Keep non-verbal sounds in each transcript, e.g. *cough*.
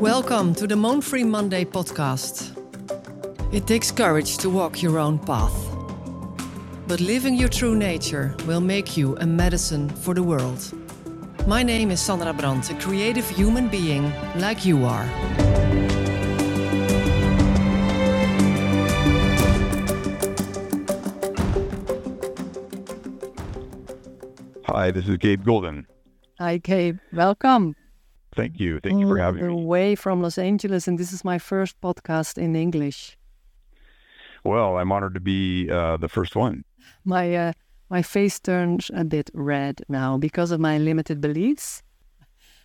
Welcome to the Moan Free Monday podcast. It takes courage to walk your own path. But living your true nature will make you a medicine for the world. My name is Sandra Brandt, a creative human being like you are. Hi, this is Gabe Golden. Hi, Gabe. Welcome. Thank you. Thank you for having me. Away from Los Angeles, and this is my first podcast in English. Well, I'm honored to be uh, the first one. My uh, my face turns a bit red now because of my limited beliefs.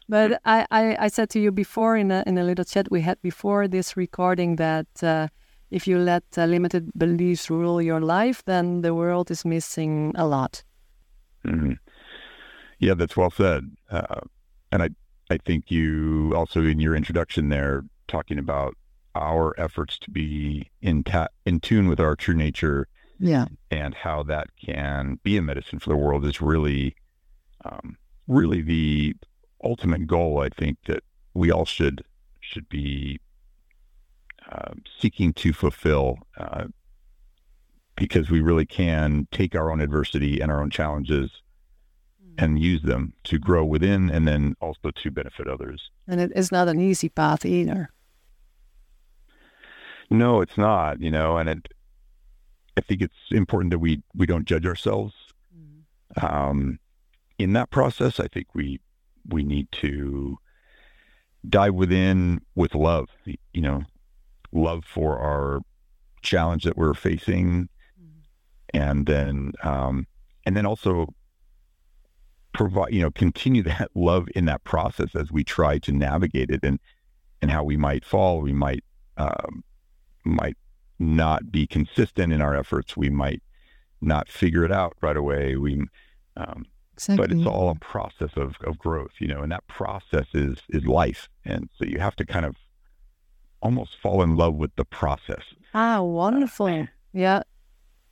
But I, I, I said to you before in a, in a little chat we had before this recording that uh, if you let uh, limited beliefs rule your life, then the world is missing a lot. Mm-hmm. Yeah, that's well said. Uh, and I I think you also in your introduction there talking about our efforts to be in ta- in tune with our true nature, yeah, and how that can be a medicine for the world is really, um, really the ultimate goal. I think that we all should should be uh, seeking to fulfill, uh, because we really can take our own adversity and our own challenges and use them to grow within and then also to benefit others. And it is not an easy path either. No, it's not, you know, and it, I think it's important that we, we don't judge ourselves. Mm-hmm. Um, in that process, I think we, we need to dive within with love, you know, love for our challenge that we're facing. Mm-hmm. And then, um, and then also provide, you know, continue *laughs* that love in that process as we try to navigate it and, and how we might fall. We might, um, might not be consistent in our efforts. We might not figure it out right away. We, um, exactly. but it's all a process of, of growth, you know, and that process is, is life. And so you have to kind of almost fall in love with the process. Ah, wonderful. Uh, *laughs* yeah.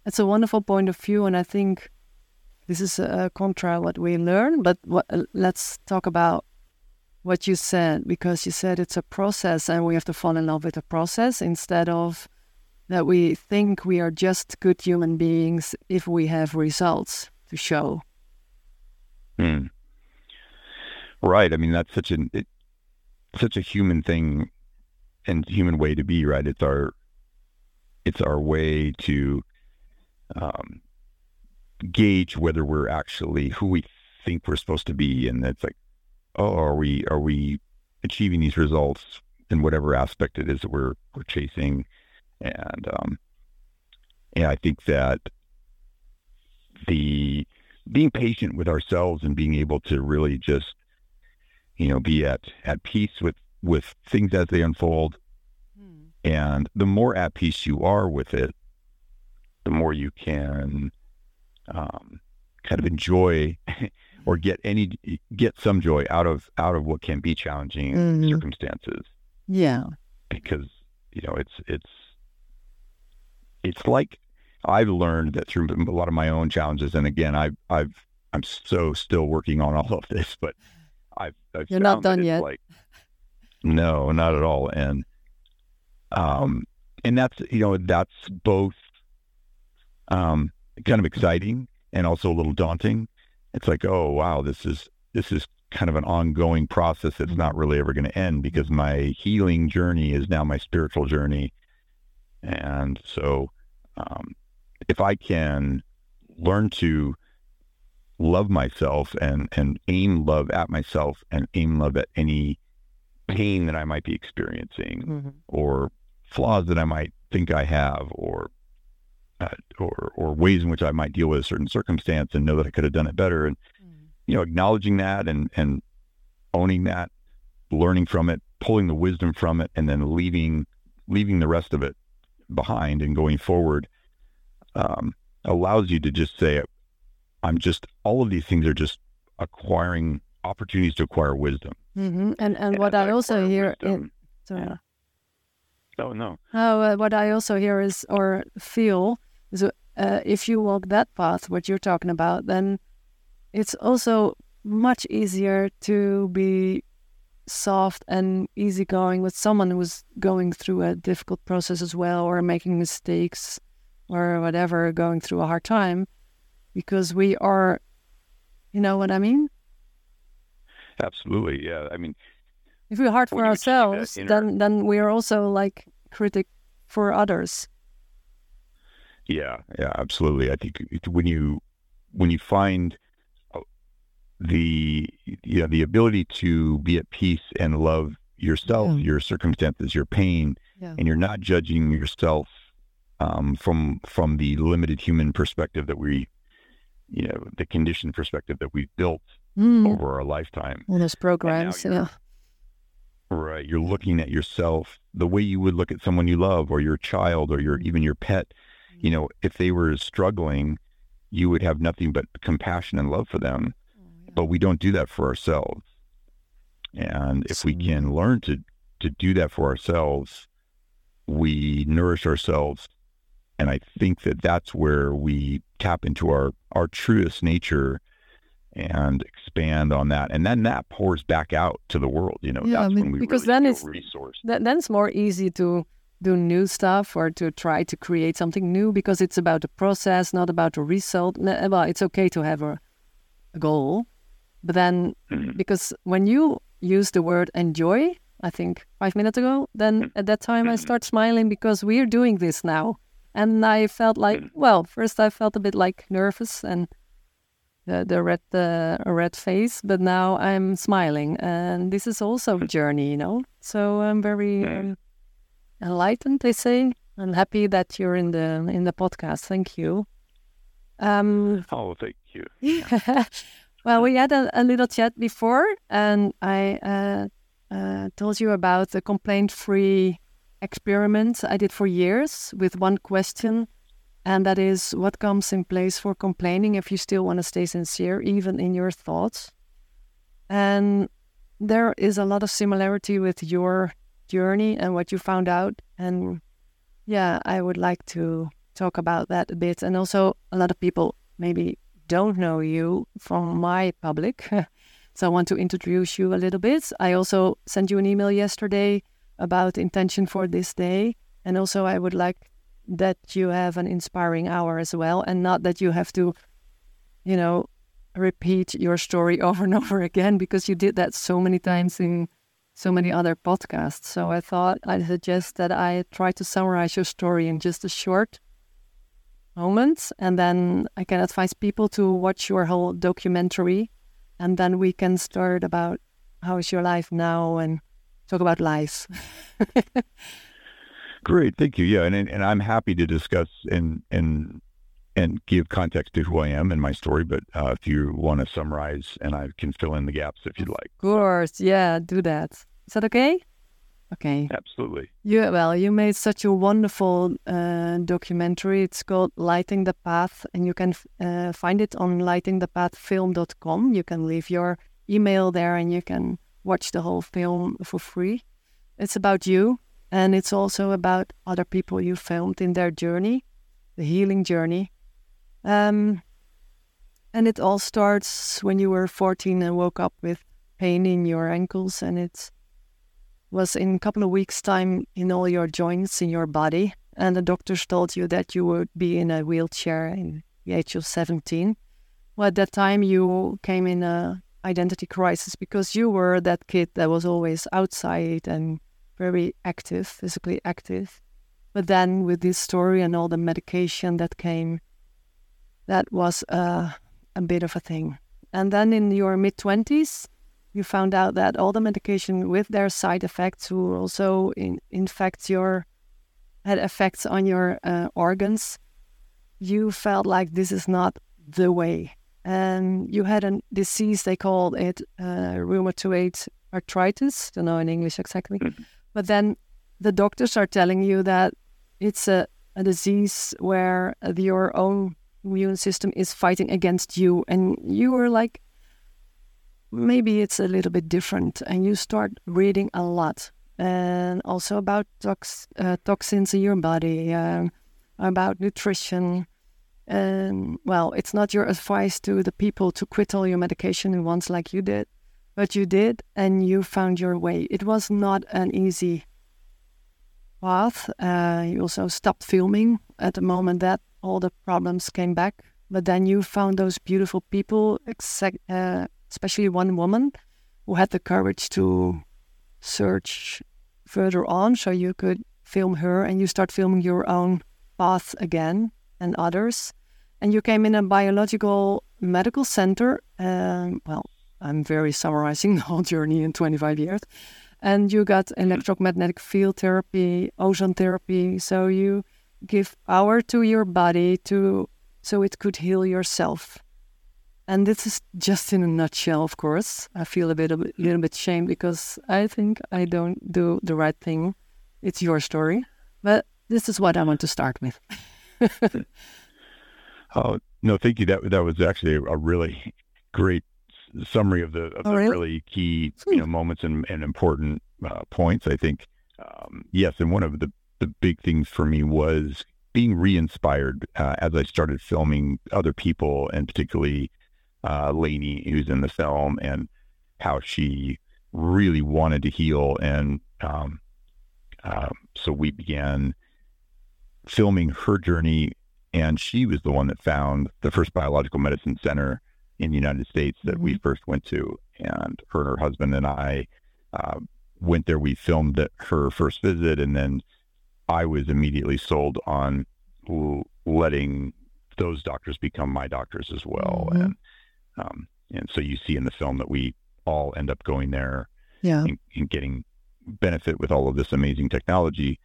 It's a wonderful point of view. And I think this is a contra what we learn, but what, uh, let's talk about what you said because you said it's a process and we have to fall in love with the process instead of that we think we are just good human beings if we have results to show. Hmm. Right. I mean, that's such an it, such a human thing and human way to be. Right. It's our it's our way to um, gauge whether we're actually who we think we're supposed to be, and it's like, oh, are we are we achieving these results in whatever aspect it is that we're we're chasing, and um, and I think that the being patient with ourselves and being able to really just you know be at at peace with with things as they unfold hmm. and the more at peace you are with it the more you can um, kind of enjoy *laughs* or get any get some joy out of out of what can be challenging mm-hmm. circumstances. Yeah, because you know it's it's it's like I've learned that through a lot of my own challenges, and again, I've I've I'm so still working on all of this, but I've, I've you're not done yet. Like, no, not at all, and um, and that's you know that's both um kind of exciting and also a little daunting. It's like, oh wow, this is this is kind of an ongoing process that's not really ever going to end because my healing journey is now my spiritual journey. And so, um, if I can learn to love myself and, and aim love at myself and aim love at any pain that I might be experiencing mm-hmm. or flaws that I might think I have or or or ways in which I might deal with a certain circumstance and know that I could have done it better. And mm. you know, acknowledging that and and owning that, learning from it, pulling the wisdom from it, and then leaving leaving the rest of it behind and going forward um, allows you to just say, "I'm just all of these things are just acquiring opportunities to acquire wisdom." Mm-hmm. And, and and what I, I also hear in sorry. Yeah. Oh no. Oh, uh, what I also hear is or feel so uh, if you walk that path, what you're talking about, then it's also much easier to be soft and easygoing with someone who's going through a difficult process as well, or making mistakes, or whatever, going through a hard time, because we are, you know what I mean? Absolutely, yeah. I mean, if we're hard for When you achieve that ourselves, inner- then then we are also like critic for others. Yeah, yeah, absolutely. I think it- when you when you find uh, the you know the ability to be at peace and love yourself, Yeah. your circumstances, your pain, Yeah. and you're not judging yourself um, from from the limited human perspective that we, you know, the conditioned perspective that we've built Mm. over our lifetime. All those programs, yeah. Right. You're looking at yourself the way you would look at someone you love or your child or your even your pet. You know, if they were struggling, you would have nothing but compassion and love for them. Oh, but we don't do that for ourselves. And if we can learn to to do that for ourselves, we nourish ourselves. And I think that that's where we tap into our our truest nature and expand on that. And then that pours back out to the world. You know, Yeah, I that's mean, when we because really then it's- resourced. That, then it's more easy to do new stuff or to try to create something new because it's about the process, not about the result. Well, it's okay to have a, a goal, but then Mhm. because when you use the word enjoy, I think five minutes ago, then at that time I Mhm. start smiling because we're doing this now. And I felt like, well, first I felt a bit like nervous and the, the red uh, red face, but now I'm smiling, and this is also a journey, you know. So I'm very um, enlightened. They say I'm happy that you're in the in the podcast. Thank you. Um, Oh, thank you. *laughs* well, we had a, a little chat before, and I uh, uh, told you about the complaint-free experiment I did for years with one question, and that is what comes in place for complaining if you still want to stay sincere, even in your thoughts. And there is a lot of similarity with your journey and what you found out. And yeah, I would like to talk about that a bit. And also, a lot of people maybe don't know you from my public. *laughs* so I want to introduce you a little bit. I also sent you an email yesterday about intention for this day. And also, I would like that you have an inspiring hour as well, and not that you have to, you know, repeat your story *laughs* over and over again because you did that so many times in so many other podcasts. So I thought I'd suggest that I try to summarize your story in just a short moment, and then I can advise people to watch your whole documentary, and then we can start about how is your life now and talk about life. *laughs* Great, thank you. Yeah, and and I'm happy to discuss and and and give context to who I am and my story. But uh, if you want to summarize, and I can fill in the gaps if you'd like. Of course, yeah, do that. Is that okay? Okay. Absolutely. Yeah, well, you made such a wonderful uh, documentary. It's called Lighting the Path, and you can uh, find it on lightingthepathfilm.com. You can leave your email there and you can watch the whole film for free. It's about you, and it's also about other people you filmed in their journey, the healing journey. Um, and it all starts when you were 14 and woke up with pain in your ankles, and it was in a couple of weeks' time in all your joints in your body, and the doctors told you that you would be in a wheelchair in the age of 17. Well, at that time, you came in a identity crisis because you were that kid that was always outside and very active, physically active. But then, with this story and all the medication that came, that was uh, a bit of a thing. And then in your mid 20s, you found out that all the medication with their side effects who also in, infect your had effects on your uh, organs. You felt like this is not the way. And you had a disease they called it uh, rheumatoid arthritis. Don't know in english exactly. But then the doctors are telling you that it's a, a disease where your own immune system is fighting against you and you were like maybe it's a little bit different and you start reading a lot and also about tox- uh, toxins in your body um, about nutrition and well it's not your advice to the people to quit all your medication at once like you did but you did, and you found your way. It was not an easy path. Uh, you also stopped filming at the moment that all the problems came back, but then you found those beautiful people, uh, especially one woman who had the courage to search further on, so you could film her, and you start filming your own path again and others. And you came in a biological medical center. Um, well, I'm very summarizing *laughs* the whole journey in 25 years. And you got electromagnetic field therapy, ozone therapy. So you give power to your body to so it could heal yourself. And this is just in a nutshell, of course. I feel a bit a little bit shame because I think I don't do the right thing. It's your story, but this is what I want to start with. *laughs* oh no, thank you. That that was actually a really great summary of the, of oh, the really? really? key you know moments and, and important uh, points. I think um, yes, and one of the the big things for me was being re-inspired uh, as I started filming other people, and particularly uh, Lainey, who's in the film, and how she really wanted to heal. And um, uh, so we began filming her journey, and she was the one that found the first biological medicine center in the United States that mm-hmm. we first went to, and her and her husband and I uh, went there. We filmed her first visit, and then I was immediately sold on l- letting those doctors become my doctors as well. Mm-hmm. And um, and so you see in the film that we all end up going there, yeah, and, and getting benefit with all of this amazing technology.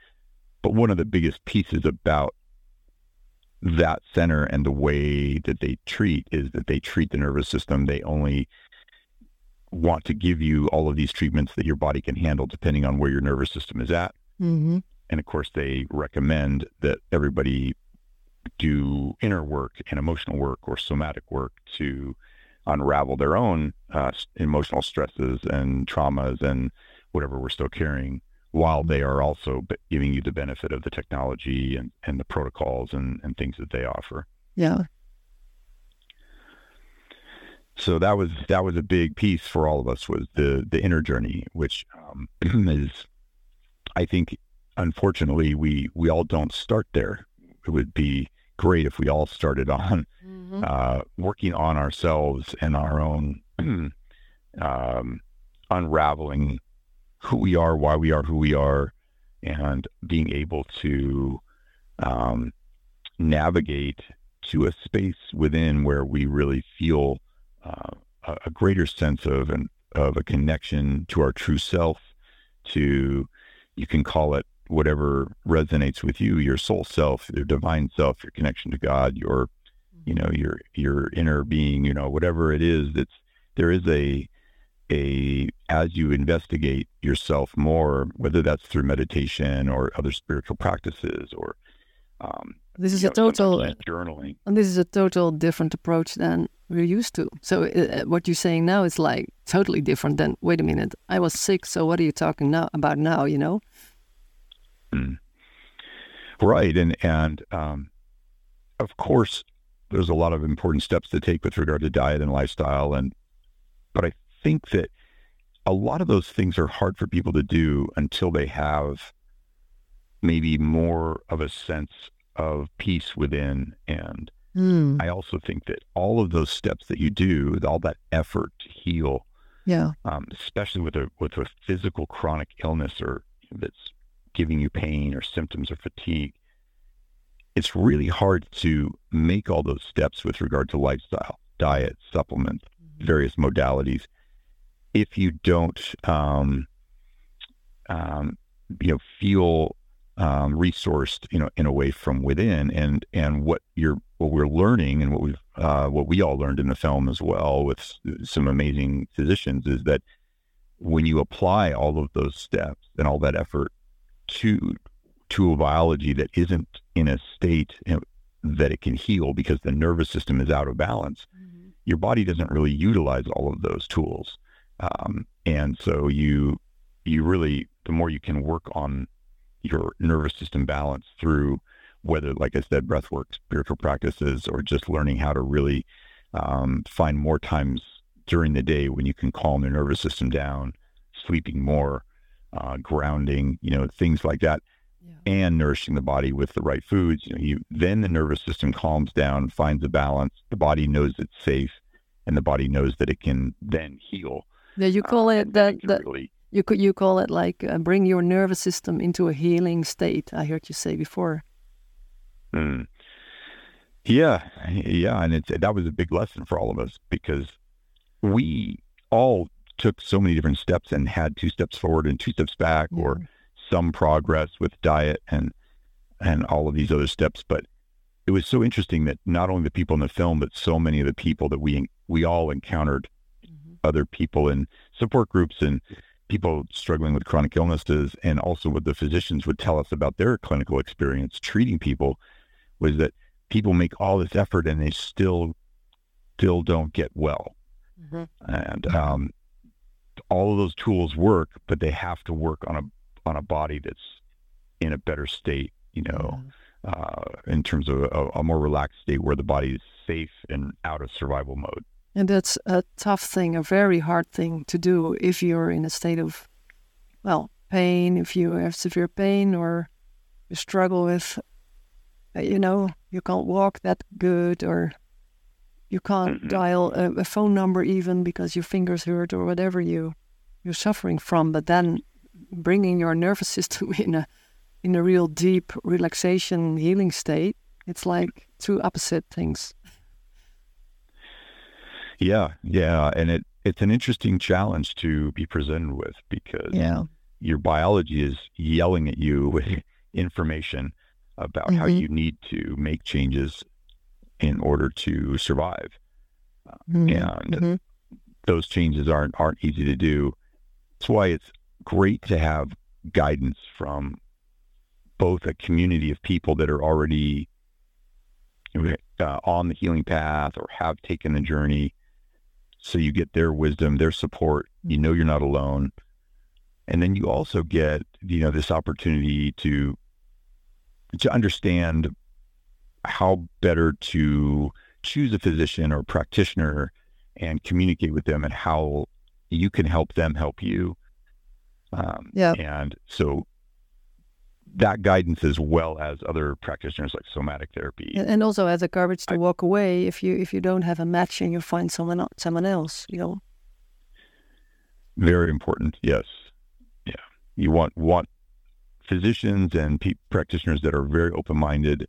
But one of the biggest pieces about that center and the way that they treat is that they treat the nervous system. They only want to give you all of these treatments that your body can handle depending on where your nervous system is at. Mm-hmm. And of course, they recommend that everybody do inner work and emotional work or somatic work to unravel their own uh, emotional stresses and traumas and whatever we're still carrying while they are also giving you the benefit of the technology and, and the protocols and, and things that they offer. Yeah. So that was that was a big piece for all of us was the the inner journey, which um, *clears throat* is, I think, unfortunately we we all don't start there. It would be great if we all started on mm-hmm. uh, working on ourselves and our own *clears throat* um, unraveling who we are, why we are who we are, and being able to um, navigate to a space within where we really feel uh, a, greater sense of an of a connection to our true self. To you can call it whatever resonates with you, your soul self, your divine self, your connection to God, your you know your your inner being, you know whatever it is. That's there is a a as you investigate yourself more, whether that's through meditation or other spiritual practices or um, this is a know, total journaling, and this is a total different approach than we're used to. So uh, uh, what you're saying now is like totally different than wait a minute, I was sick, so what are you talking now about now? You know? Mm. Right, and and um, of course, there's a lot of important steps to take with regard to diet and lifestyle, and but I think that a lot of those things are hard for people to do until they have maybe more of a sense of peace within. And mm. I also think that all of those steps that you do, all that effort to heal, yeah, um, especially with a with a physical chronic illness or that's giving you pain or symptoms or fatigue, it's really hard to make all those steps with regard to lifestyle, diet, supplements, mm-hmm. various modalities if you don't, um, um, you know, feel um, resourced, you know, in a way from within, and and what you're what we're learning, and what we've uh, what we all learned in the film as well with some amazing physicians is that when you apply all of those steps and all that effort to to a biology that isn't in a state that it can heal because the nervous system is out of balance, mm-hmm. your body doesn't really utilize all of those tools. Um, and so you you really the more you can work on your nervous system balance through whether like I said breath work, spiritual practices, or just learning how to really um, find more times during the day when you can calm your nervous system down, sleeping more, uh, grounding, you know, things like that, yeah. and nourishing the body with the right foods. You know, you then the nervous system calms down, finds a balance. The body knows it's safe, and the body knows that it can then heal. Yeah, you call uh, it that. that really, you could you call it like uh, bring your nervous system into a healing state. I heard you say before. Mm. Yeah, yeah, and it's that was a big lesson for all of us because we all took so many different steps and had two steps forward and two steps back, yeah. or some progress with diet and and all of these other steps. But it was so interesting that not only the people in the film, but so many of the people that we we all encountered mm-hmm. other people in support groups and people struggling with chronic illnesses, and also what the physicians would tell us about their clinical experience treating people was that people make all this effort and they still still don't get well. Mm-hmm. And um, all of those tools work, but they have to work on a on a body that's in a better state, you know, mm-hmm. uh, in terms of a, a, more relaxed state where the body is safe and out of survival mode. And that's a tough thing, a very hard thing to do if you're in a state of, well, pain, if you have severe pain or you struggle with you know, you can't walk that good or you can't mm-hmm. dial a, a, phone number even because your fingers hurt or whatever you you're suffering from. But then bringing your nervous *laughs* system in a in a real deep relaxation healing state, it's like two opposite things. Yeah, yeah, and it it's an interesting challenge to be presented with because yeah. your biology is yelling at you *laughs* with information about mm-hmm. how you need to make changes in order to survive. Mm-hmm. And mm-hmm. those changes aren't aren't easy to do. That's why it's great to have guidance from both a community of people that are already uh, on the healing path or have taken the journey. So you get their wisdom, their support. You know you're not alone. And then you also get, you know, this opportunity to to understand how better to choose a physician or practitioner and communicate with them and how you can help them help you. Um, yeah. And so that guidance as well as other practitioners like somatic therapy. And also as a garbage to I, walk away if you if you don't have a match and you find someone someone else, you know. Very important. Yes. Yeah. You want want physicians and pe- practitioners that are very open-minded.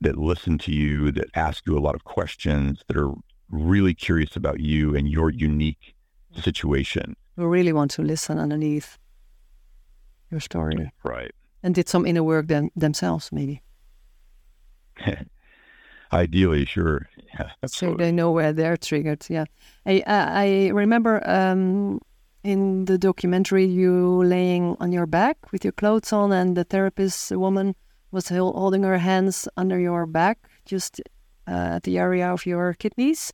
That listen to you, that ask you a lot of questions, that are really curious about you and your unique situation. Who really want to listen underneath your story. Right. And did some inner work them, themselves, maybe. *laughs* Ideally, sure. Yeah, so they know where they're triggered. Yeah. I, I remember um, in the documentary you laying on your back with your clothes on and the therapist woman was holding her hands under your back just uh, at the area of your kidneys.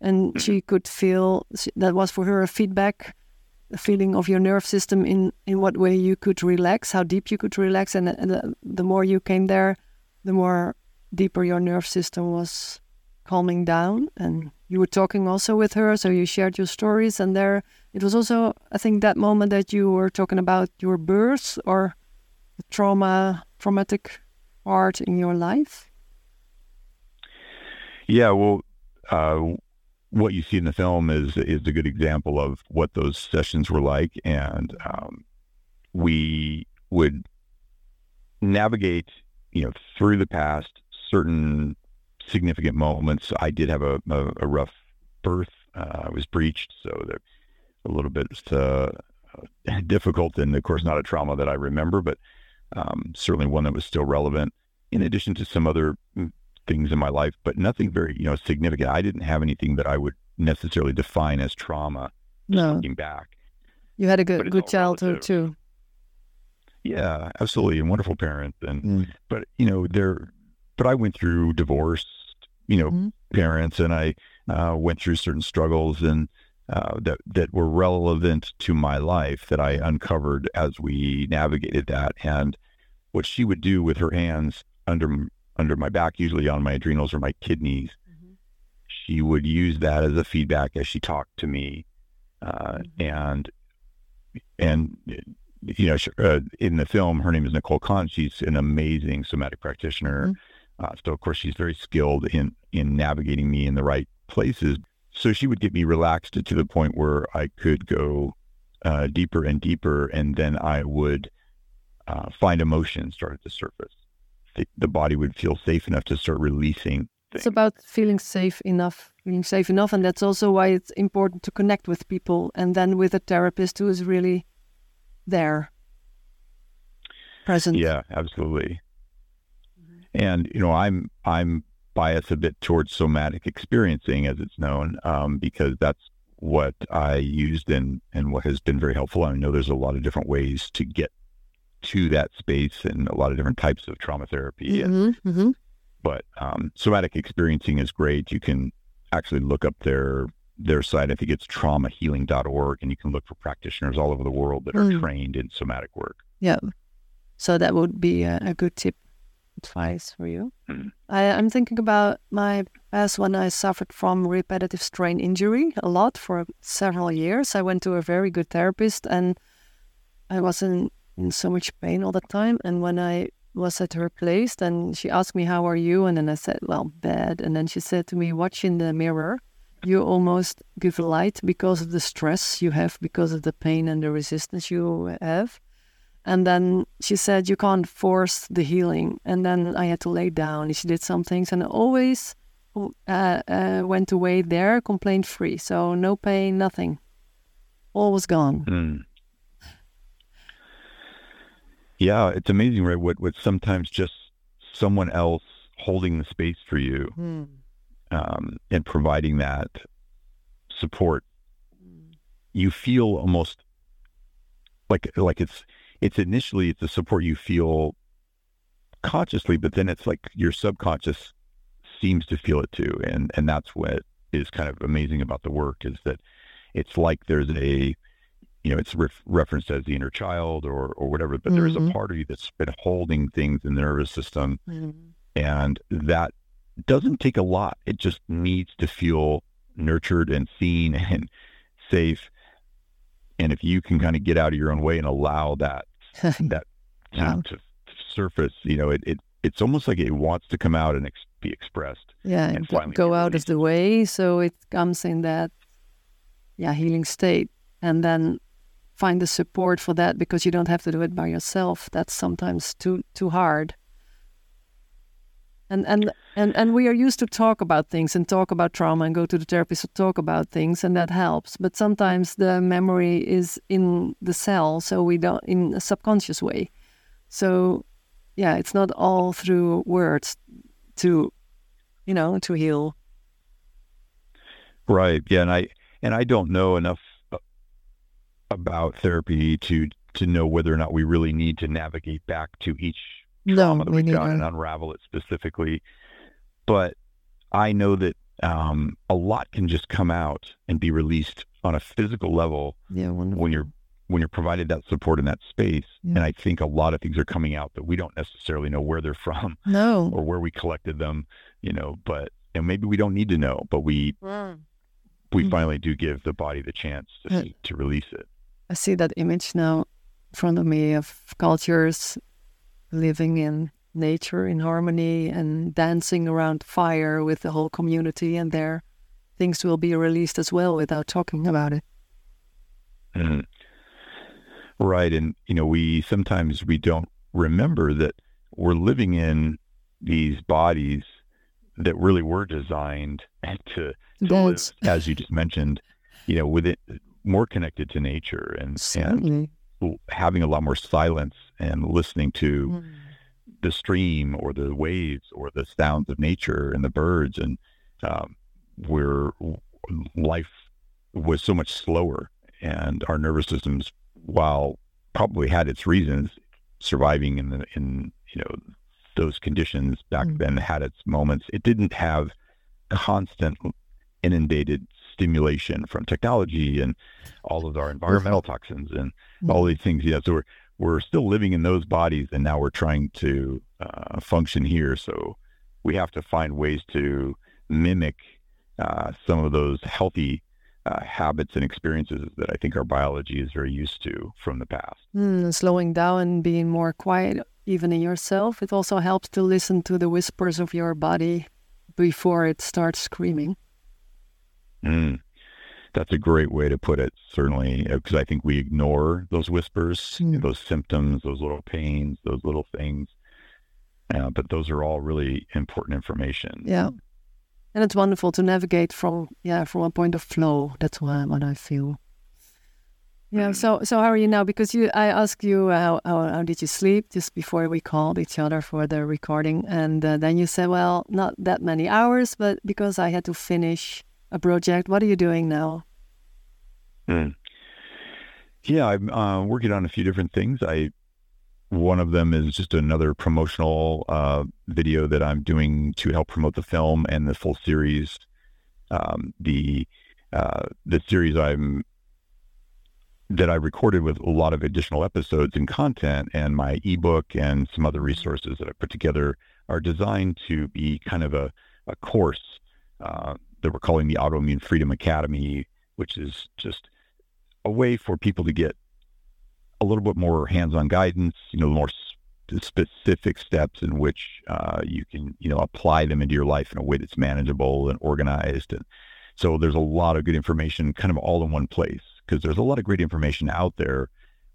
And mm-hmm. she could feel that was for her a feedback a feeling of your nerve system in in what way you could relax how deep you could relax. And, and the, the more you came there the more deeper your nerve system was calming down. And you were talking also with her so you shared your stories. And there it was also i think that moment that you were talking about your birth or the trauma traumatic part in your life yeah well uh, what you see in the film is is a good example of what those sessions were like and um, we would navigate you know through the past certain significant moments. I did have a, a, a rough birth. Uh, I was breached, so a little bit uh, difficult, and of course, not a trauma that I remember, but um, certainly one that was still relevant. In addition to some other mm, things in my life, but nothing very you know significant. I didn't have anything that I would necessarily define as trauma. No. Looking back, you had a good good childhood too. Yeah, absolutely, and wonderful parents, and mm. but you know there but I went through divorce, you know, mm-hmm. parents, and I uh, went through certain struggles and uh, that that were relevant to my life that I uncovered as we navigated that. And what she would do with her hands under under my back, usually on my adrenals or my kidneys, mm-hmm. she would use that as a feedback as she talked to me, uh, Mm-hmm. and and you know, uh, in the film, her name is Nicole Kahn. She's an amazing somatic practitioner. Mm-hmm. Uh, so of course, she's very skilled in in navigating me in the right places. So she would get me relaxed to the point where I could go uh, deeper and deeper, and then I would uh, find emotion started to surface. The, the body would feel safe enough to start releasing. It's about feeling safe enough, feeling safe enough, and that's also why it's important to connect with people, and then with a therapist who is really there, present. Yeah, absolutely. And you know, I'm I'm biased a bit towards somatic experiencing, as it's known, um, because that's what I used and and what has been very helpful. I know there's a lot of different ways to get to that space and a lot of different types of trauma therapy. And, hmm hmm but um, somatic experiencing is great. You can actually look up their their site. I think it's traumahealing.org, and you can look for practitioners all over the world that are Mm. trained in somatic work. Yeah. So that would be a, a good tip, advice for you. Mhm. I, I'm thinking about my past when I suffered from repetitive strain injury a lot for several years. I went to a very good therapist and I was in, in so much pain all the time. And when I was at her place, then she asked me, How are you? And then I said, Well, bad. And then she said to me, Watch in the mirror. You almost give light because of the stress you have, because of the pain and the resistance you have. And then she said, You can't force the healing. And then I had to lay down. She did some things and I always uh, uh, went away there complaint free. So no pain, nothing. All was gone. Mm. Yeah, it's amazing, right? What what sometimes just someone else holding the space for you um, and providing that support, you feel almost like like it's it's initially it's a support you feel consciously, but then it's like your subconscious seems to feel it too, and and that's what is kind of amazing about the work is that it's like there's a you know, it's ref- referenced as the inner child or or whatever, but there is a Mhm. part of you that's been holding things in the nervous system, and that doesn't take a lot. It just needs to feel nurtured and seen *laughs* and safe. And if you can kind of get out of your own way and allow that *laughs* that *laughs* to, Yeah. to surface, you know, it, it it's almost like it wants to come out and ex- be expressed. yeah, and and go- finally go out of the way. So it comes in that, yeah, healing state. And then find the support for that because you don't have to do it by yourself. That's sometimes too too hard. And and and and we are used to talk about things and talk about trauma and go to the therapist to talk about things and that helps. But sometimes the memory is in the cell, so we don't in a subconscious way. So yeah, it's not all through words to you know, to heal. Right. Yeah. And I and I don't know enough about therapy to to know whether or not we really need to navigate back to each No, trauma that me we've done and unravel it specifically. But I know that um, a lot can just come out and be released on a physical level Yeah, wonderful. when you're when you're provided that support in that space. Yeah. And I think a lot of things are coming out that we don't necessarily know where they're *laughs* from no. or where we collected them, you know, but and maybe we don't need to know, but we we Mhm. finally do give the body the chance to, to release it. I see that image now in front of me of cultures living in nature in harmony and dancing around fire with the whole community and their things will be released as well without talking about it. Mhm. Right. And, you know, we sometimes we don't remember that we're living in these bodies that really were designed *laughs* to, to live, *laughs* as you just mentioned, you know, with it more connected to nature and, and having a lot more silence and listening to Mm. the stream or the waves or the sounds of nature and the birds and um, where life was so much slower and our nervous systems while probably had its reasons surviving in the in you know those conditions back Mm. then had its moments it didn't have constant inundated stimulation from technology and all of our environmental toxins and all these things. Yeah, so we're we're still living in those bodies, and now we're trying to uh, function here. So we have to find ways to mimic, you know, the, the uh, some of those healthy uh, habits and experiences that I think our biology is very used to from the past. Mm, slowing down and being more quiet, even in yourself. It also helps to listen to the whispers of your body before it starts screaming. Mm. That's a great way to put it, certainly, because I think we ignore those whispers, mm. those symptoms, those little pains, those little things. Uh, but those are all really important information. Yeah and it's wonderful to navigate from yeah from a point of flow. That's what, what I feel. Yeah. So so how are you now? Because you, I asked you uh, how, how, how did you sleep just before we called each other for the recording, and uh, then you said, well, not that many hours, but because I had to finish a project. What are you doing now? Mm. Yeah, I'm uh, working on a few different things. I one of them is just another promotional uh, video that I'm doing to help promote the film and the full series. Um, the uh, the series I'm that I recorded with a lot of additional episodes and content, and my ebook and some other resources that I put together are designed to be kind of a, a course uh, that we're calling the Autoimmune Freedom Academy, which is just a way for people to get a little bit more hands-on guidance, you know, more specific steps in which uh, you can, you know, apply them into your life in a way that's manageable and organized. And so there's a lot of good information kind of all in one place because there's a lot of great information out there,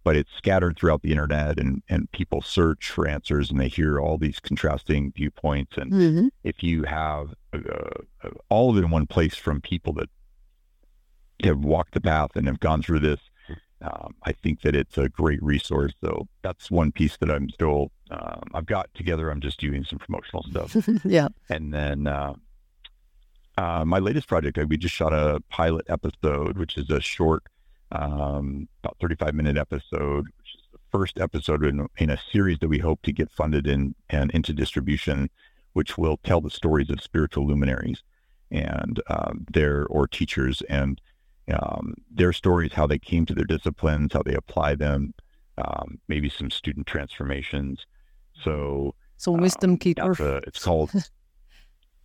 but it's scattered throughout the internet and, and people search for answers and they hear all these contrasting viewpoints. And mm-hmm. if you have uh, uh all of it in one place from people that have walked the path and have gone through this, um, I think that it's a great resource. So that's one piece that I'm still um, I've got together. I'm just doing some promotional stuff. *laughs* yeah, and then uh, uh, my latest project, we just shot a pilot episode, which is a short, um, about 35 minute episode, which is the first episode in, in, a series that we hope to get funded in and into distribution, which will tell the stories of spiritual luminaries and um, their or teachers and um, their stories, how they came to their disciplines, how they apply them, um, maybe some student transformations. So, so wisdom um, keeper. A, it's called *laughs*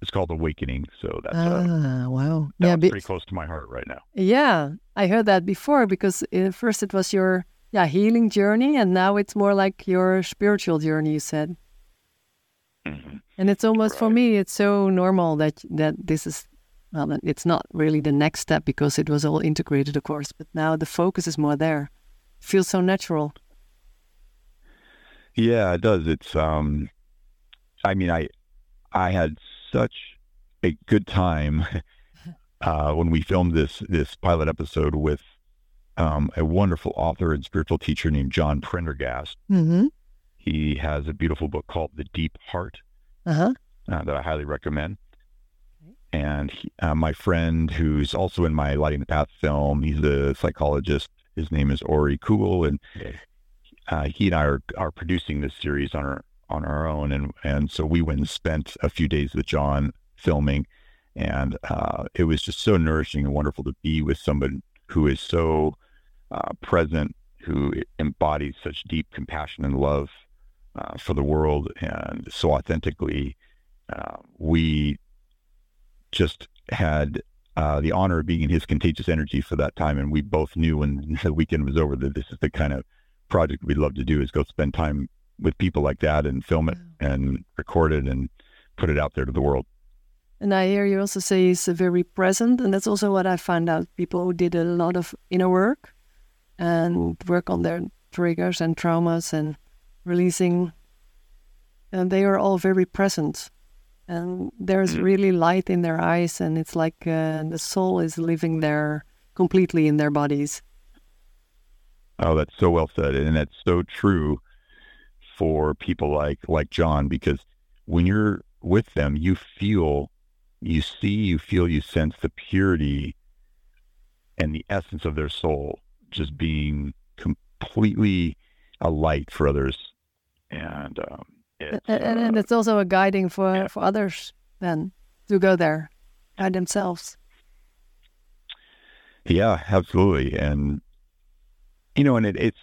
it's called Awakening. So that's ah, wow, yeah, pretty close to my heart right now. Yeah, I heard that before because at first it was your yeah healing journey, and now it's more like your spiritual journey. You said. Mm-hmm. And it's almost right. for me, it's so normal that that this is well, it's not really the next step because it was all integrated, of course, but now the focus is more there. It feels so natural. Yeah, it does. It's um I mean I I had such a good time *laughs* uh, when we filmed this this pilot episode with um, a wonderful author and spiritual teacher named John Prendergast. Mm-hmm. He has a beautiful book called The Deep Heart uh-huh. uh, that I highly recommend and he, uh, my friend who's also in my Lighting the Path film, he's a psychologist. His name is Ori Kugel, and uh, he and I are, are producing this series on our on our own, and and so we went and spent a few days with John filming, and uh, it was just so nourishing and wonderful to be with somebody who is so uh, present, who embodies such deep compassion and love uh, for the world, and so authentically. Uh, we just had uh, the honor of being in his contagious energy for that time. And we both knew when *laughs* the weekend was over that this is the kind of project we'd love to do is go spend time with people like that and film it and record it and put it out there to the world. And I hear you also say he's very present. And that's also what I found out. People who did a lot of inner work and work on their triggers and traumas and releasing, and they are all very present and there's mm. really light in their eyes and it's like uh, the soul is living there completely in their bodies oh that's so well said and that's so true for people like like john because when you're with them you feel you see you feel you sense the purity and the essence of their soul just being completely a light for others and um, and, and, it's also a guiding for, yeah. for others then to go there by themselves. Yeah, absolutely. And, you know, and it, it's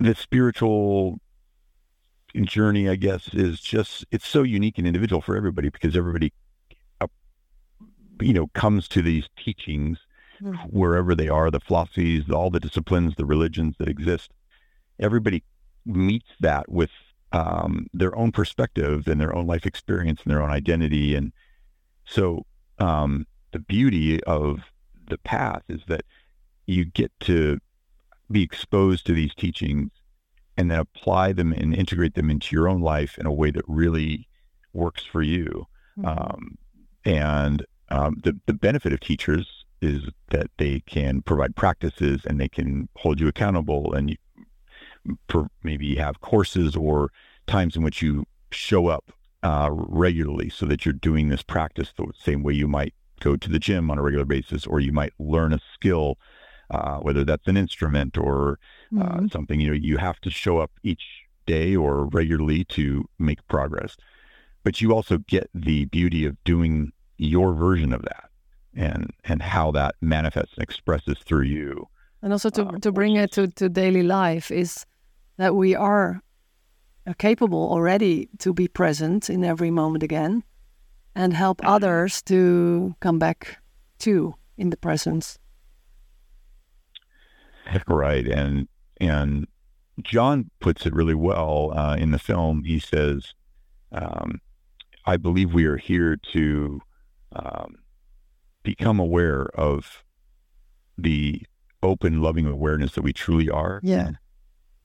the spiritual journey, I guess, is just, it's so unique and individual for everybody because everybody you know, comes to these teachings mm-hmm. wherever they are, the philosophies, all the disciplines, the religions that exist, everybody meets that with um, their own perspective and their own life experience and their own identity. And so um, the beauty of the path is that you get to be exposed to these teachings and then apply them and integrate them into your own life in a way that really works for you. Mm-hmm. Um, and um, the the benefit of teachers is that they can provide practices and they can hold you accountable and you, maybe have courses or times in which you show up uh, regularly so that you're doing this practice the same way you might go to the gym on a regular basis or you might learn a skill uh, whether that's an instrument or uh, mm-hmm. something you know you have to show up each day or regularly to make progress but you also get the beauty of doing your version of that and and how that manifests and expresses through you. And also to, uh, to bring it to, to daily life is that we are capable already to be present in every moment again and help others to come back to in the presence. Right. And and John puts it really well uh, in the film. He says, um, I believe we are here to um, become aware of the open, loving awareness that we truly are. Yeah.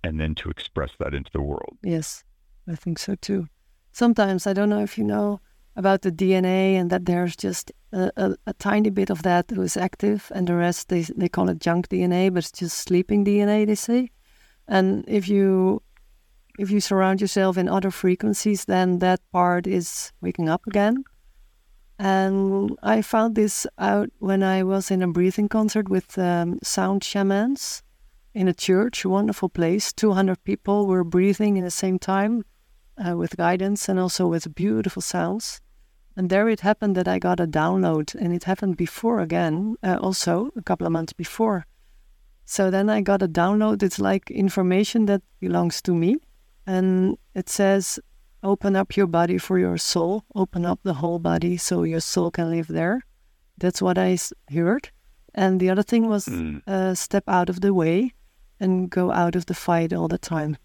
And then to express that into the world. Yes, I think so too. Sometimes, I don't know if you know about the DNA and that there's just a, a, a tiny bit of that that is active and the rest, they, they call it junk DNA, but it's just sleeping DNA, they say. And if you if you surround yourself in other frequencies, then that part is waking up again. And I found this out when I was in a breathing concert with um, sound shamans in a church, a wonderful place. 200 people were breathing in the same time uh, with guidance and also with beautiful sounds. And there it happened that I got a download, and it happened before again, uh, also a couple of months before. So then I got a download. It's like information that belongs to me. And it says, open up your body for your soul, open up the whole body so your soul can live there. That's what I heard. And the other thing was mm. uh, step out of the way and go out of the fight all the time.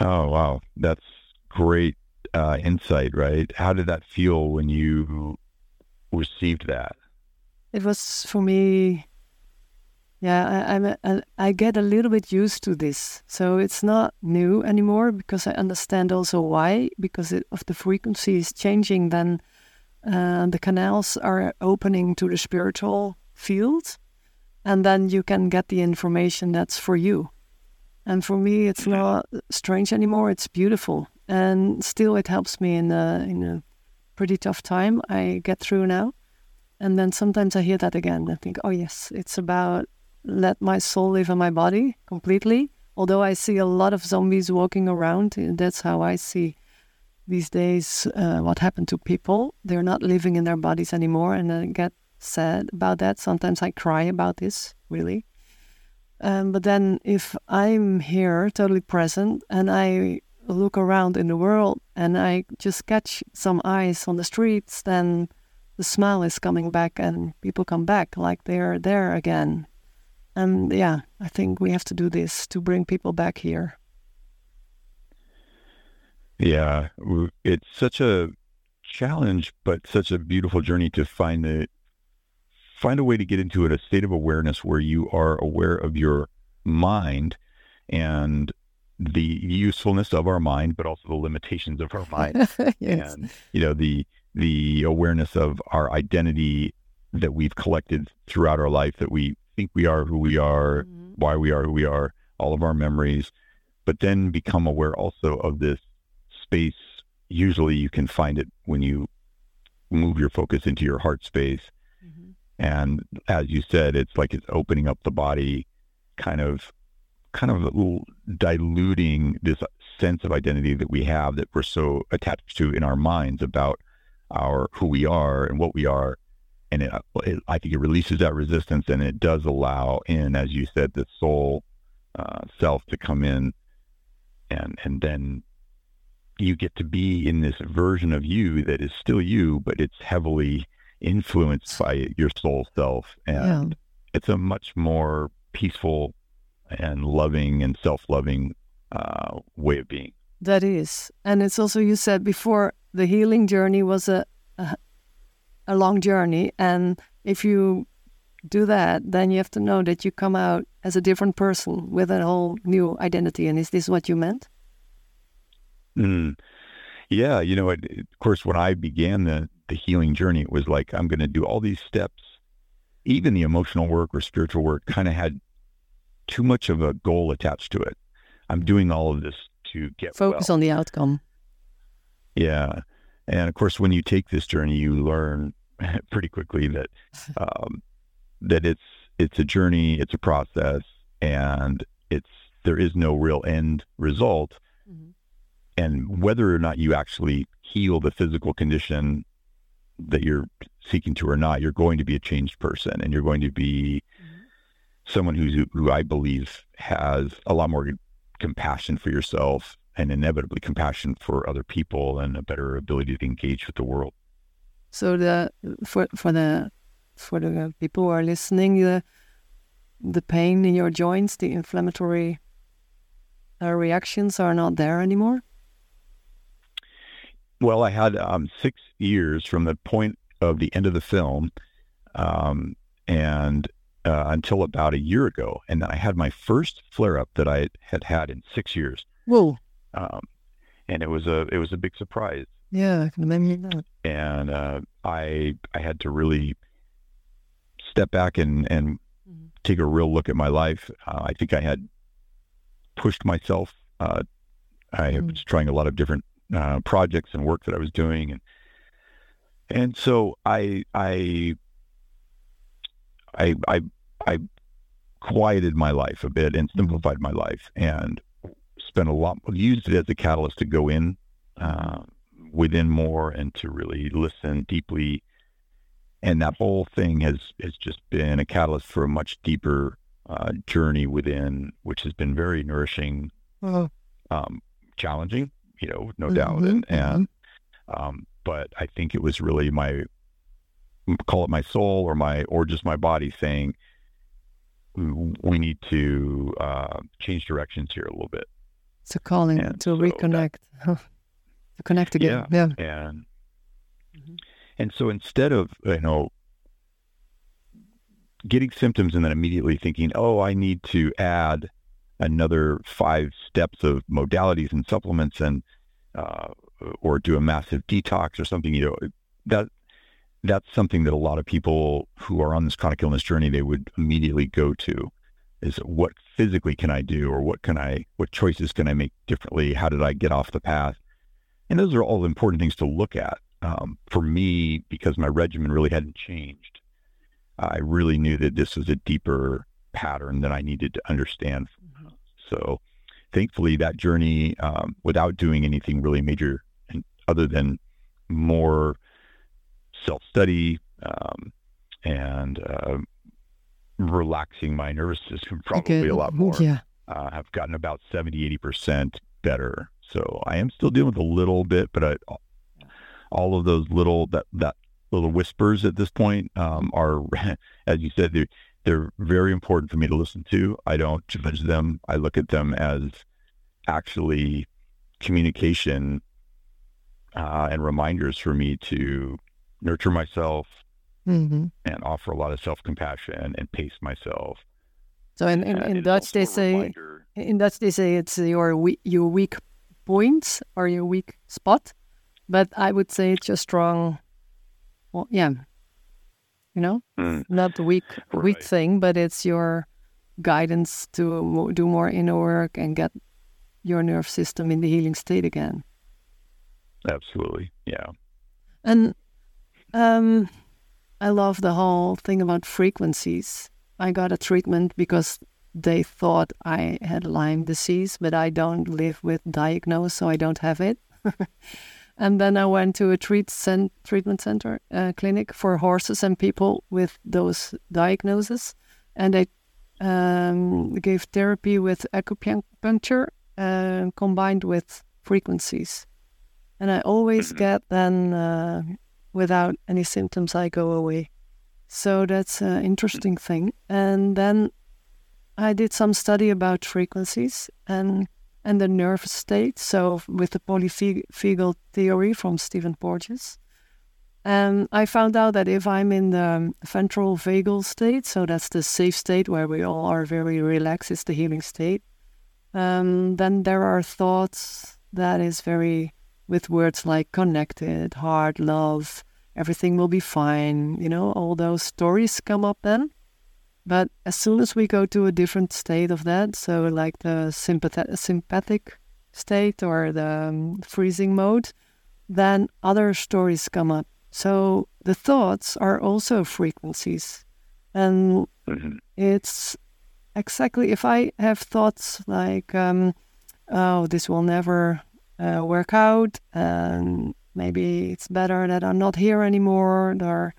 Oh, wow. That's great uh, insight, right? How did that feel when you received that? It was for me yeah, I, I'm a, I get a little bit used to this, so it's not new anymore because I understand also why. Because it, of the frequency is changing, then uh, the canals are opening to the spiritual field, and then you can get the information that's for you. And for me, it's not strange anymore. It's beautiful, and still, it helps me in a in a pretty tough time. I get through now, and then sometimes I hear that again. I think, oh yes, it's about let my soul live in my body completely. Although I see a lot of zombies walking around, that's how I see these days uh, what happened to people. They're not living in their bodies anymore, and I get sad about that. Sometimes I cry about this, really. Um, but then if I'm here, totally present, and I look around in the world and I just catch some eyes on the streets, then the smile is coming back and people come back like they're there again and yeah, I think we have to do this to bring people back here. Yeah, it's such a challenge, but such a beautiful journey to find the find a way to get into it, a state of awareness where you are aware of your mind and the usefulness of our mind, but also the limitations of our mind, *laughs* yes. and you know the the awareness of our identity that we've collected throughout our life that we think we are who we are, mm-hmm. why we are who we are, all of our memories, but then become aware also of this space. Usually you can find it when you move your focus into your heart space. And as you said, it's like it's opening up the body, kind of, kind of diluting this sense of identity that we have that we're so attached to in our minds about our who we are and what we are. And it, it, I think it releases that resistance and it does allow in, as you said, the soul uh, self to come in. And and then you get to be in this version of you that is still you, but it's heavily influenced by your soul self. And yeah. it's a much more peaceful and loving and self loving uh, way of being. That is. And it's also, you said before, the healing journey was a, a, a long journey. And if you do that, then you have to know that you come out as a different person with a whole new identity. And is this what you meant? Mm. Yeah, you know, it, of course, when I began the the healing journey, it was like I'm going to do all these steps. Even the emotional work or spiritual work kind of had too much of a goal attached to it. I'm doing all of this to get focus well. on the outcome. Yeah, and of course, when you take this journey, you learn *laughs* pretty quickly that um, that it's it's a journey, it's a process, and it's there is no real end result. Mm-hmm. And whether or not you actually heal the physical condition that you're seeking to or not, you're going to be a changed person, and you're going to be someone who's who I believe has a lot more compassion for yourself and inevitably compassion for other people and a better ability to engage with the world. So the for for the for the people who are listening, the the pain in your joints, the inflammatory uh, reactions are not there anymore. Well, I had um, six years from the point of the end of the film, um, and uh, until about a year ago, and then I had my first flare up that I had had in six years. Whoa! Um, and it was a it was a big surprise. Yeah, I can imagine that. And uh, I I had to really step back and and mm-hmm. take a real look at my life. Uh, I think I had pushed myself. Uh, I mm-hmm. was trying a lot of different uh, projects and work that I was doing, and and so I I I I I quieted my life a bit and simplified my life and spent a lot used it as a catalyst to go in uh, within more and to really listen deeply and that whole thing has has just been a catalyst for a much deeper uh, journey within, which has been very nourishing, uh-huh. um, challenging, you know, no mm-hmm, doubt, and, mm-hmm. and um, but I think it was really my call it my soul or my or just my body saying we need to uh, change directions here a little bit. It's a calling and to so reconnect, that, *laughs* to connect again. Yeah, yeah. and mm-hmm. And so instead of, you know, getting symptoms and then immediately thinking, oh, I need to add another five steps of modalities and supplements and, uh, or do a massive detox or something, you know, that, that's something that a lot of people who are on this chronic illness journey, they would immediately go to is what physically can I do or what can I, what choices can I make differently? How did I get off the path? And those are all important things to look at um, for me, because my regimen really hadn't changed, I really knew that this was a deeper pattern that I needed to understand. So, thankfully, that journey, um, without doing anything really major, and other than more self study um, and uh, relaxing my nervous system, *laughs* probably okay. a lot more. Yeah. Uh, I've gotten about 70, 80% better. So I am still dealing with a little bit, but I, all of those little that that little whispers at this point um, are, *laughs* as you said, they're, very important for me to listen to. I don't judge them. I look at them as actually communication uh, and reminders for me to nurture myself mm-hmm. and offer a lot of self compassion and pace myself. So in, in, in Dutch they say reminder. in Dutch they say it's your we, your weak points or your weak spot. But I would say it's your strong, well, yeah, you know, mm. not the weak right. weak thing, but it's your guidance to do more inner work and get your nerve system in the healing state again. Absolutely, yeah. And um, I love the whole thing about frequencies. I got a treatment because they thought I had Lyme disease, but I don't live with diagnosis, so I don't have it. *laughs* And then I went to a treat cent- treatment center uh, clinic for horses and people with those diagnoses. And I um, gave therapy with acupuncture uh, combined with frequencies. and I always Mhm. get then uh, without any symptoms, I go away. So that's an interesting thing. And then I did some study about frequencies and and the nerve state. So with the polyvagal theory from Stephen Porges. And I found out that if I'm in the ventral vagal state, so that's the safe state where we all are very relaxed, it's the healing state, um, then there are thoughts that is very, with words like connected, heart, love, everything will be fine, you know, all those stories come up then. But as soon as we go to a different state of that, so like the sympath- sympathetic state or the um, freezing mode, then other stories come up. So the thoughts are also frequencies. And Mhm. it's exactly if I have thoughts like, um, oh, this will never uh, work out, and maybe it's better that I'm not here anymore, or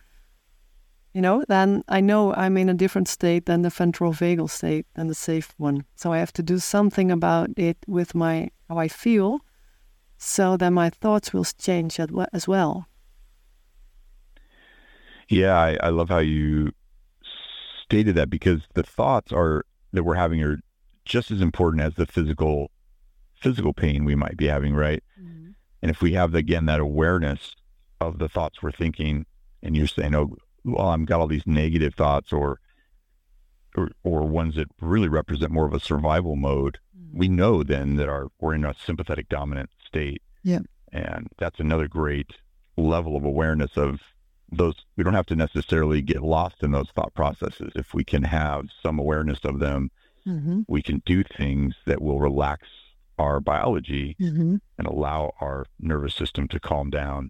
you know, then I know I'm in a different state than the ventral vagal state, than the safe one. So I have to do something about it with my how I feel, so that my thoughts will change as well. Yeah, I, I love how you stated that because the thoughts are that we're having are just as important as the physical physical pain we might be having, right? Mm-hmm. And if we have again that awareness of the thoughts we're thinking, and you're saying, "Oh, well, I've got all these negative thoughts," or or, or ones that really represent more of a survival mode, we know then that our we're in a sympathetic dominant state. Yeah. And that's another great level of awareness of those we don't have to necessarily get lost in those thought processes. If we can have some awareness of them, Mm-hmm. we can do things that will relax our biology Mm-hmm. and allow our nervous system to calm down.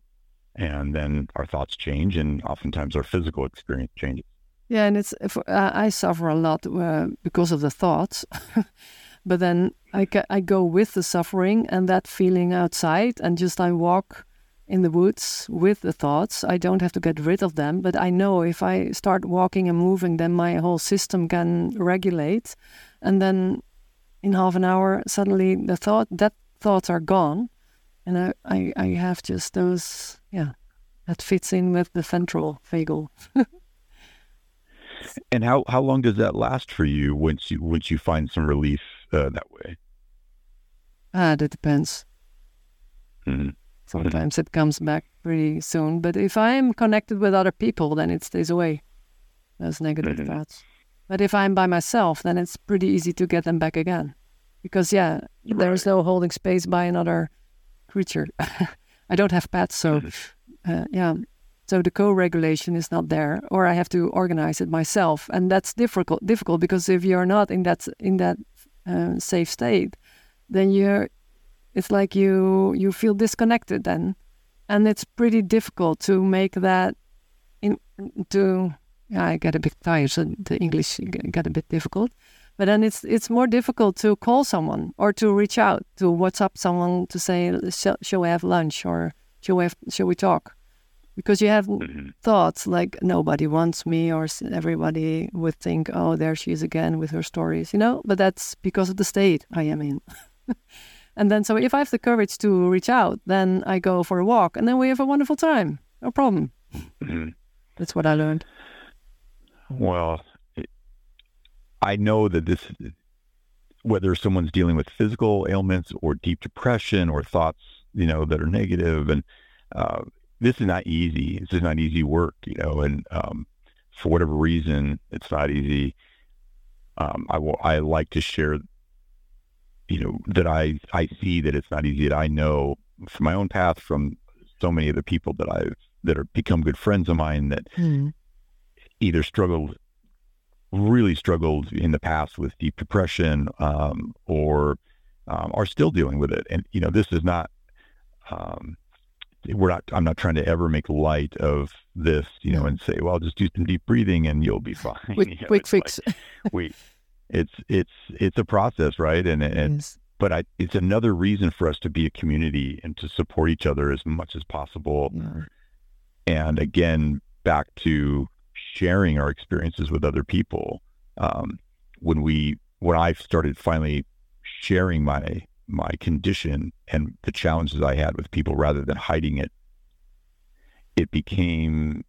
And then our thoughts change, and oftentimes our physical experience changes. Yeah, and it's if, uh, I suffer a lot uh, because of the thoughts, *laughs* but then I ca- I go with the suffering and that feeling outside, and just I walk in the woods with the thoughts. I don't have to get rid of them, but I know if I start walking and moving, then my whole system can regulate, and then in half an hour suddenly the thought that thoughts are gone, and I I, I have just those yeah. That fits in with the ventral vagal. *laughs* And how, how long does that last for you once you once you find some relief uh, that way? Ah, that depends. Mhm. Sometimes it comes back pretty soon, but if I'm connected with other people, then it stays away. Those negative Mhm. thoughts. But if I'm by myself, then it's pretty easy to get them back again, because yeah, there's no holding space by another creature. *laughs* I don't have pets, so uh, yeah. So the co-regulation is not there, or I have to organize it myself, and that's difficult. Difficult because if you're not in that in that uh, safe state, then you're it's like you you feel disconnected then and it's pretty difficult to make that in to yeah, I get a bit tired so the English get a bit difficult but then it's it's more difficult to call someone or to reach out to WhatsApp someone to say shall, shall we have lunch or shall we have, shall we talk? Because you have Mhm. thoughts like nobody wants me or everybody would think oh there she is again with her stories you know? But that's because of the state I am in. *laughs* And then so if I have the courage to reach out then I go for a walk and then we have a wonderful time. No problem. Mhm. that's what I learned. Well, I know that this, whether someone's dealing with physical ailments or deep depression or thoughts, you know, that are negative, and uh, this is not easy. This is not easy work, you know, and um, for whatever reason, it's not easy. Um, I will. I like to share, you know, that I I see that it's not easy. That I know from my own path, from so many of the people that I've that are become good friends of mine that either struggled really struggled in the past with deep depression um, or um, are still dealing with it. And you know this is not um, we're not i'm not trying to ever make light of this you know and say well just do some deep breathing and you'll be *laughs* fine. Quick, You know, quick it's like, fix. *laughs* we it's it's it's a process right? And and yes. but I, it's another reason for us to be a community and to support each other as much as possible. Yeah. and again back to sharing our experiences with other people um, when we when i started finally sharing my my condition and the challenges I had with people rather than hiding it, it became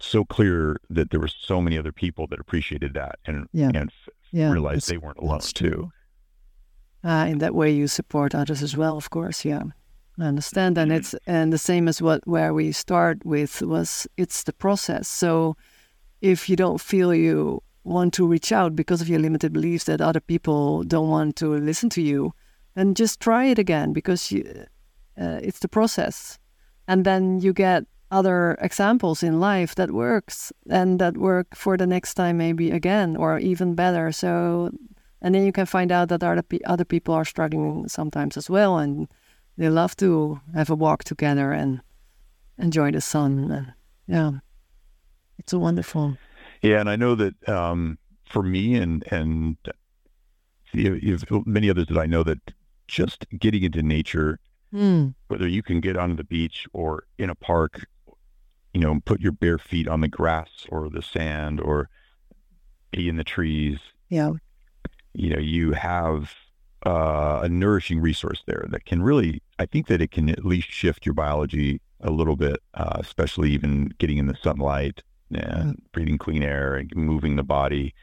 so clear that there were so many other people that appreciated that and Yeah. and f- Yeah. realized they weren't alone too. Uh, in that way, you support others as well, of course. Yeah, I understand, and it's and the same as what where we start with was it's the process. So, if you don't feel you want to reach out because of your limited beliefs that other people don't want to listen to you, then just try it again because you, uh, it's the process, and then you get other examples in life that works and that work for the next time maybe again or even better. So and then you can find out that other other people are struggling sometimes as well, and they love to have a walk together and enjoy the sun. And yeah, it's a wonderful. Yeah, and I know that um, for me and and you, you've, many others that I know that just getting into nature, Mm, whether you can get onto the beach or in a park, you know, put your bare feet on the grass or the sand or be in the trees, yeah, you know, you have uh, a nourishing resource there that can really, I think that it can at least shift your biology a little bit, uh, especially even getting in the sunlight and breathing clean air and moving the body.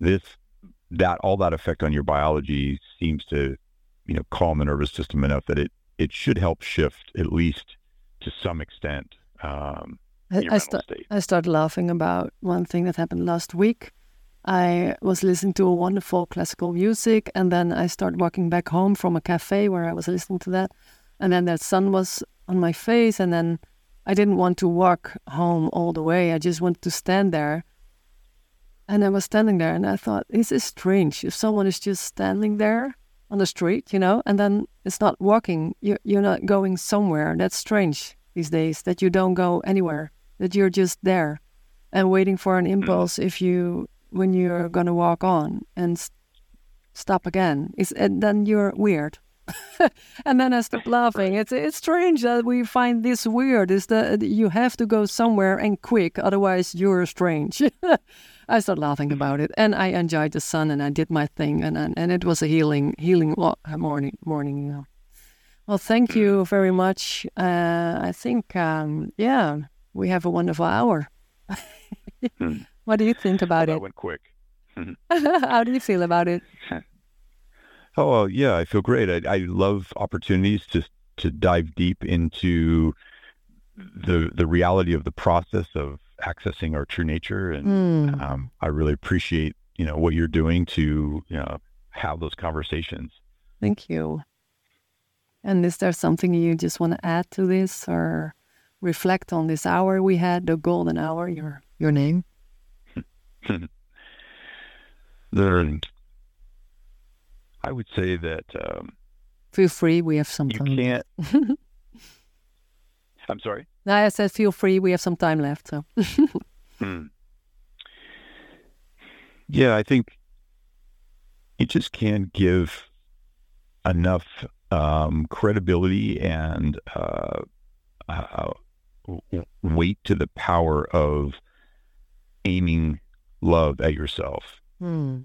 This, that, all that effect on your biology seems to, you know, calm the nervous system enough that it, it should help shift at least to some extent um, I, I, mental. I started laughing about one thing that happened last week. I was listening to a wonderful classical music, and then I started walking back home from a cafe where I was listening to that, and then the sun was on my face, and then I didn't want to walk home all the way. I just wanted to stand there. And I was standing there, and I thought, this is strange. If someone is just standing there on the street, you know, and then it's not walking, you're, you're not going somewhere. That's strange these days that you don't go anywhere, that you're just there and waiting for an hmm. impulse if you, when you're going to walk on and s- stop again. It's, and then you're weird. *laughs* and then I stopped laughing. It's it's strange that we find this weird. Is that you have to go somewhere and quick, otherwise you're strange. *laughs* I started laughing about it, and I enjoyed the sun, and I did my thing, and and, and it was a healing healing morning morning. You know. Well, thank you very much. Uh, I think um, yeah, we have a wonderful hour. Hmm. *laughs* what do you think about that it? went quick. How do you feel about it? Oh well, yeah, I feel great. I, I love opportunities to to dive deep into the the reality of the process of accessing our true nature, and Hmm. um, I really appreciate you know what you're doing to you know have those conversations. Thank you. And is there something you just want to add to this or reflect on this hour we had, the golden hour, your your name? *laughs* There, I would say that um, Feel free, we have some time. you can't. *laughs* I'm sorry. No, I said feel free, we have some time left. So *laughs* Hmm. Yeah, I think you just can't give enough um, credibility and uh, uh, weight to the power of aiming love at yourself. Hmm.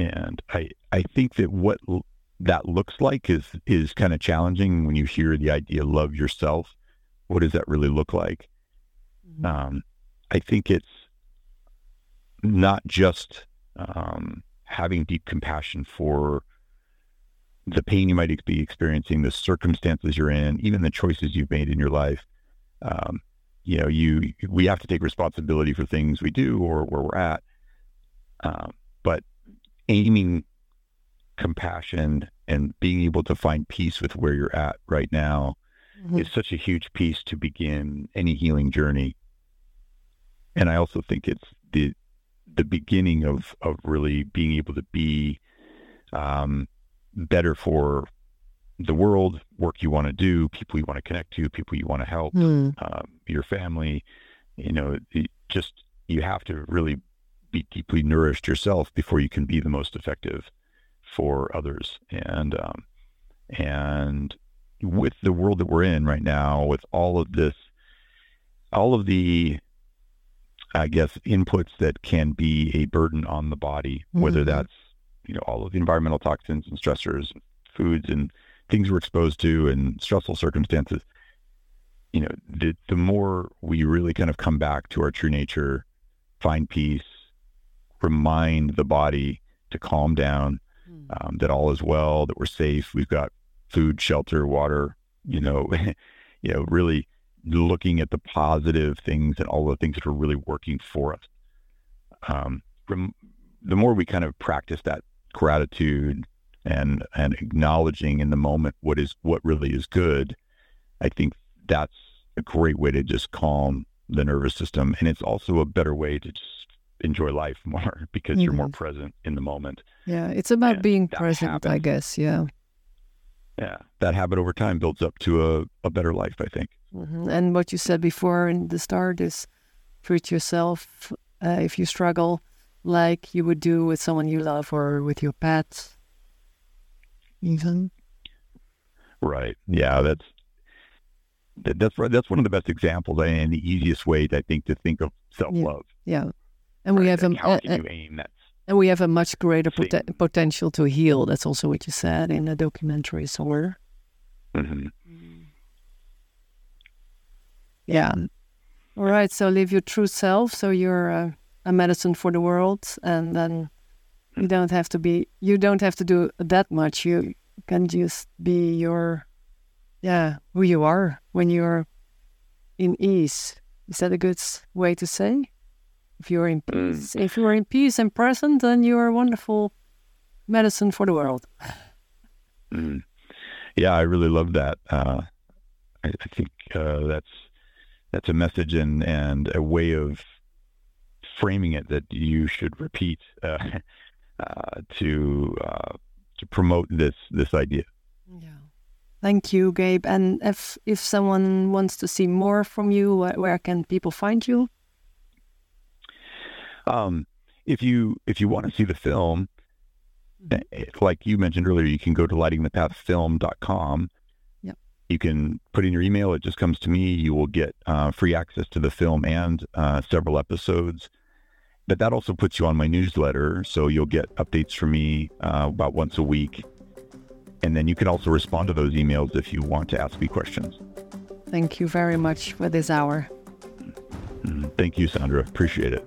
And I, I think that what l- that looks like is is kind of challenging when you hear the idea love yourself. What does that really look like? Mhm. Um, I think it's not just um, having deep compassion for the pain you might be experiencing, the circumstances you're in, even the choices you've made in your life. Um, you know, you we have to take responsibility for things we do or where we're at. Um, aiming compassion and being able to find peace with where you're at right now Mhm. is such a huge piece to begin any healing journey. And I also think it's the the beginning of of really being able to be um, better for the world, work you want to do, people you want to connect to, people you want to help, Hmm. um, your family. You know, just you have to really be deeply nourished yourself before you can be the most effective for others. And um, and with the world that we're in right now, with all of this, all of the, I guess, inputs that can be a burden on the body, whether Mhm. that's you know all of the environmental toxins and stressors, foods and things we're exposed to and stressful circumstances, you know, the, the more we really kind of come back to our true nature, find peace, remind the body to calm down, mm. um, that all is well, that we're safe, we've got food, shelter, water, you know, *laughs* you know, really looking at the positive things and all the things that are really working for us. Um, rem- the more we kind of practice that gratitude and and acknowledging in the moment what is what really is good, I think that's a great way to just calm the nervous system, and it's also a better way to just enjoy life *laughs* more because mm-hmm. you're more present in the moment. Yeah, it's about and being present, habit, I guess. Yeah. Yeah, that habit over time builds up to a, a better life, I think. Mm-hmm. And what you said before in the start is treat yourself uh, if you struggle like you would do with someone you love or with your pet. Even. Right. Yeah, that's that's right. that's one of the best examples and the easiest way I think to think of self love. Yeah. yeah. And we have a, how can you aim that and we have a much greater pot- potential to heal. That's also what you said in the documentary somewhere. Mm-hmm. Yeah. All right. So live your true self. So you're uh, a medicine for the world, and then you don't have to be. You don't have to do that much. You can just be your, yeah, who you are when you're in ease. Is that a good way to say? If you're in mm. peace, mm. if you are in peace and present, then you are a wonderful medicine for the world. Mm. Yeah, I really love that. Uh, I, I, think uh, that's that's a message and and a way of framing it that you should repeat uh, *laughs* uh to uh, to promote this this idea. Yeah. Thank you, Gabe. And if if someone wants to see more from you, where, where can people find you? Um, if you if you want to see the film, mm-hmm. Eh, like you mentioned earlier, you can go to lightingthepathfilm.com. Yep. You can put in your email. It just comes to me. You will get uh, free access to the film and uh, several episodes. But that also puts you on my newsletter, so you'll get updates from me uh, about once a week. And then you can also respond to those emails if you want to ask me questions. Thank you very much for this hour. Mm-hmm. Thank you, Sandra. Appreciate it.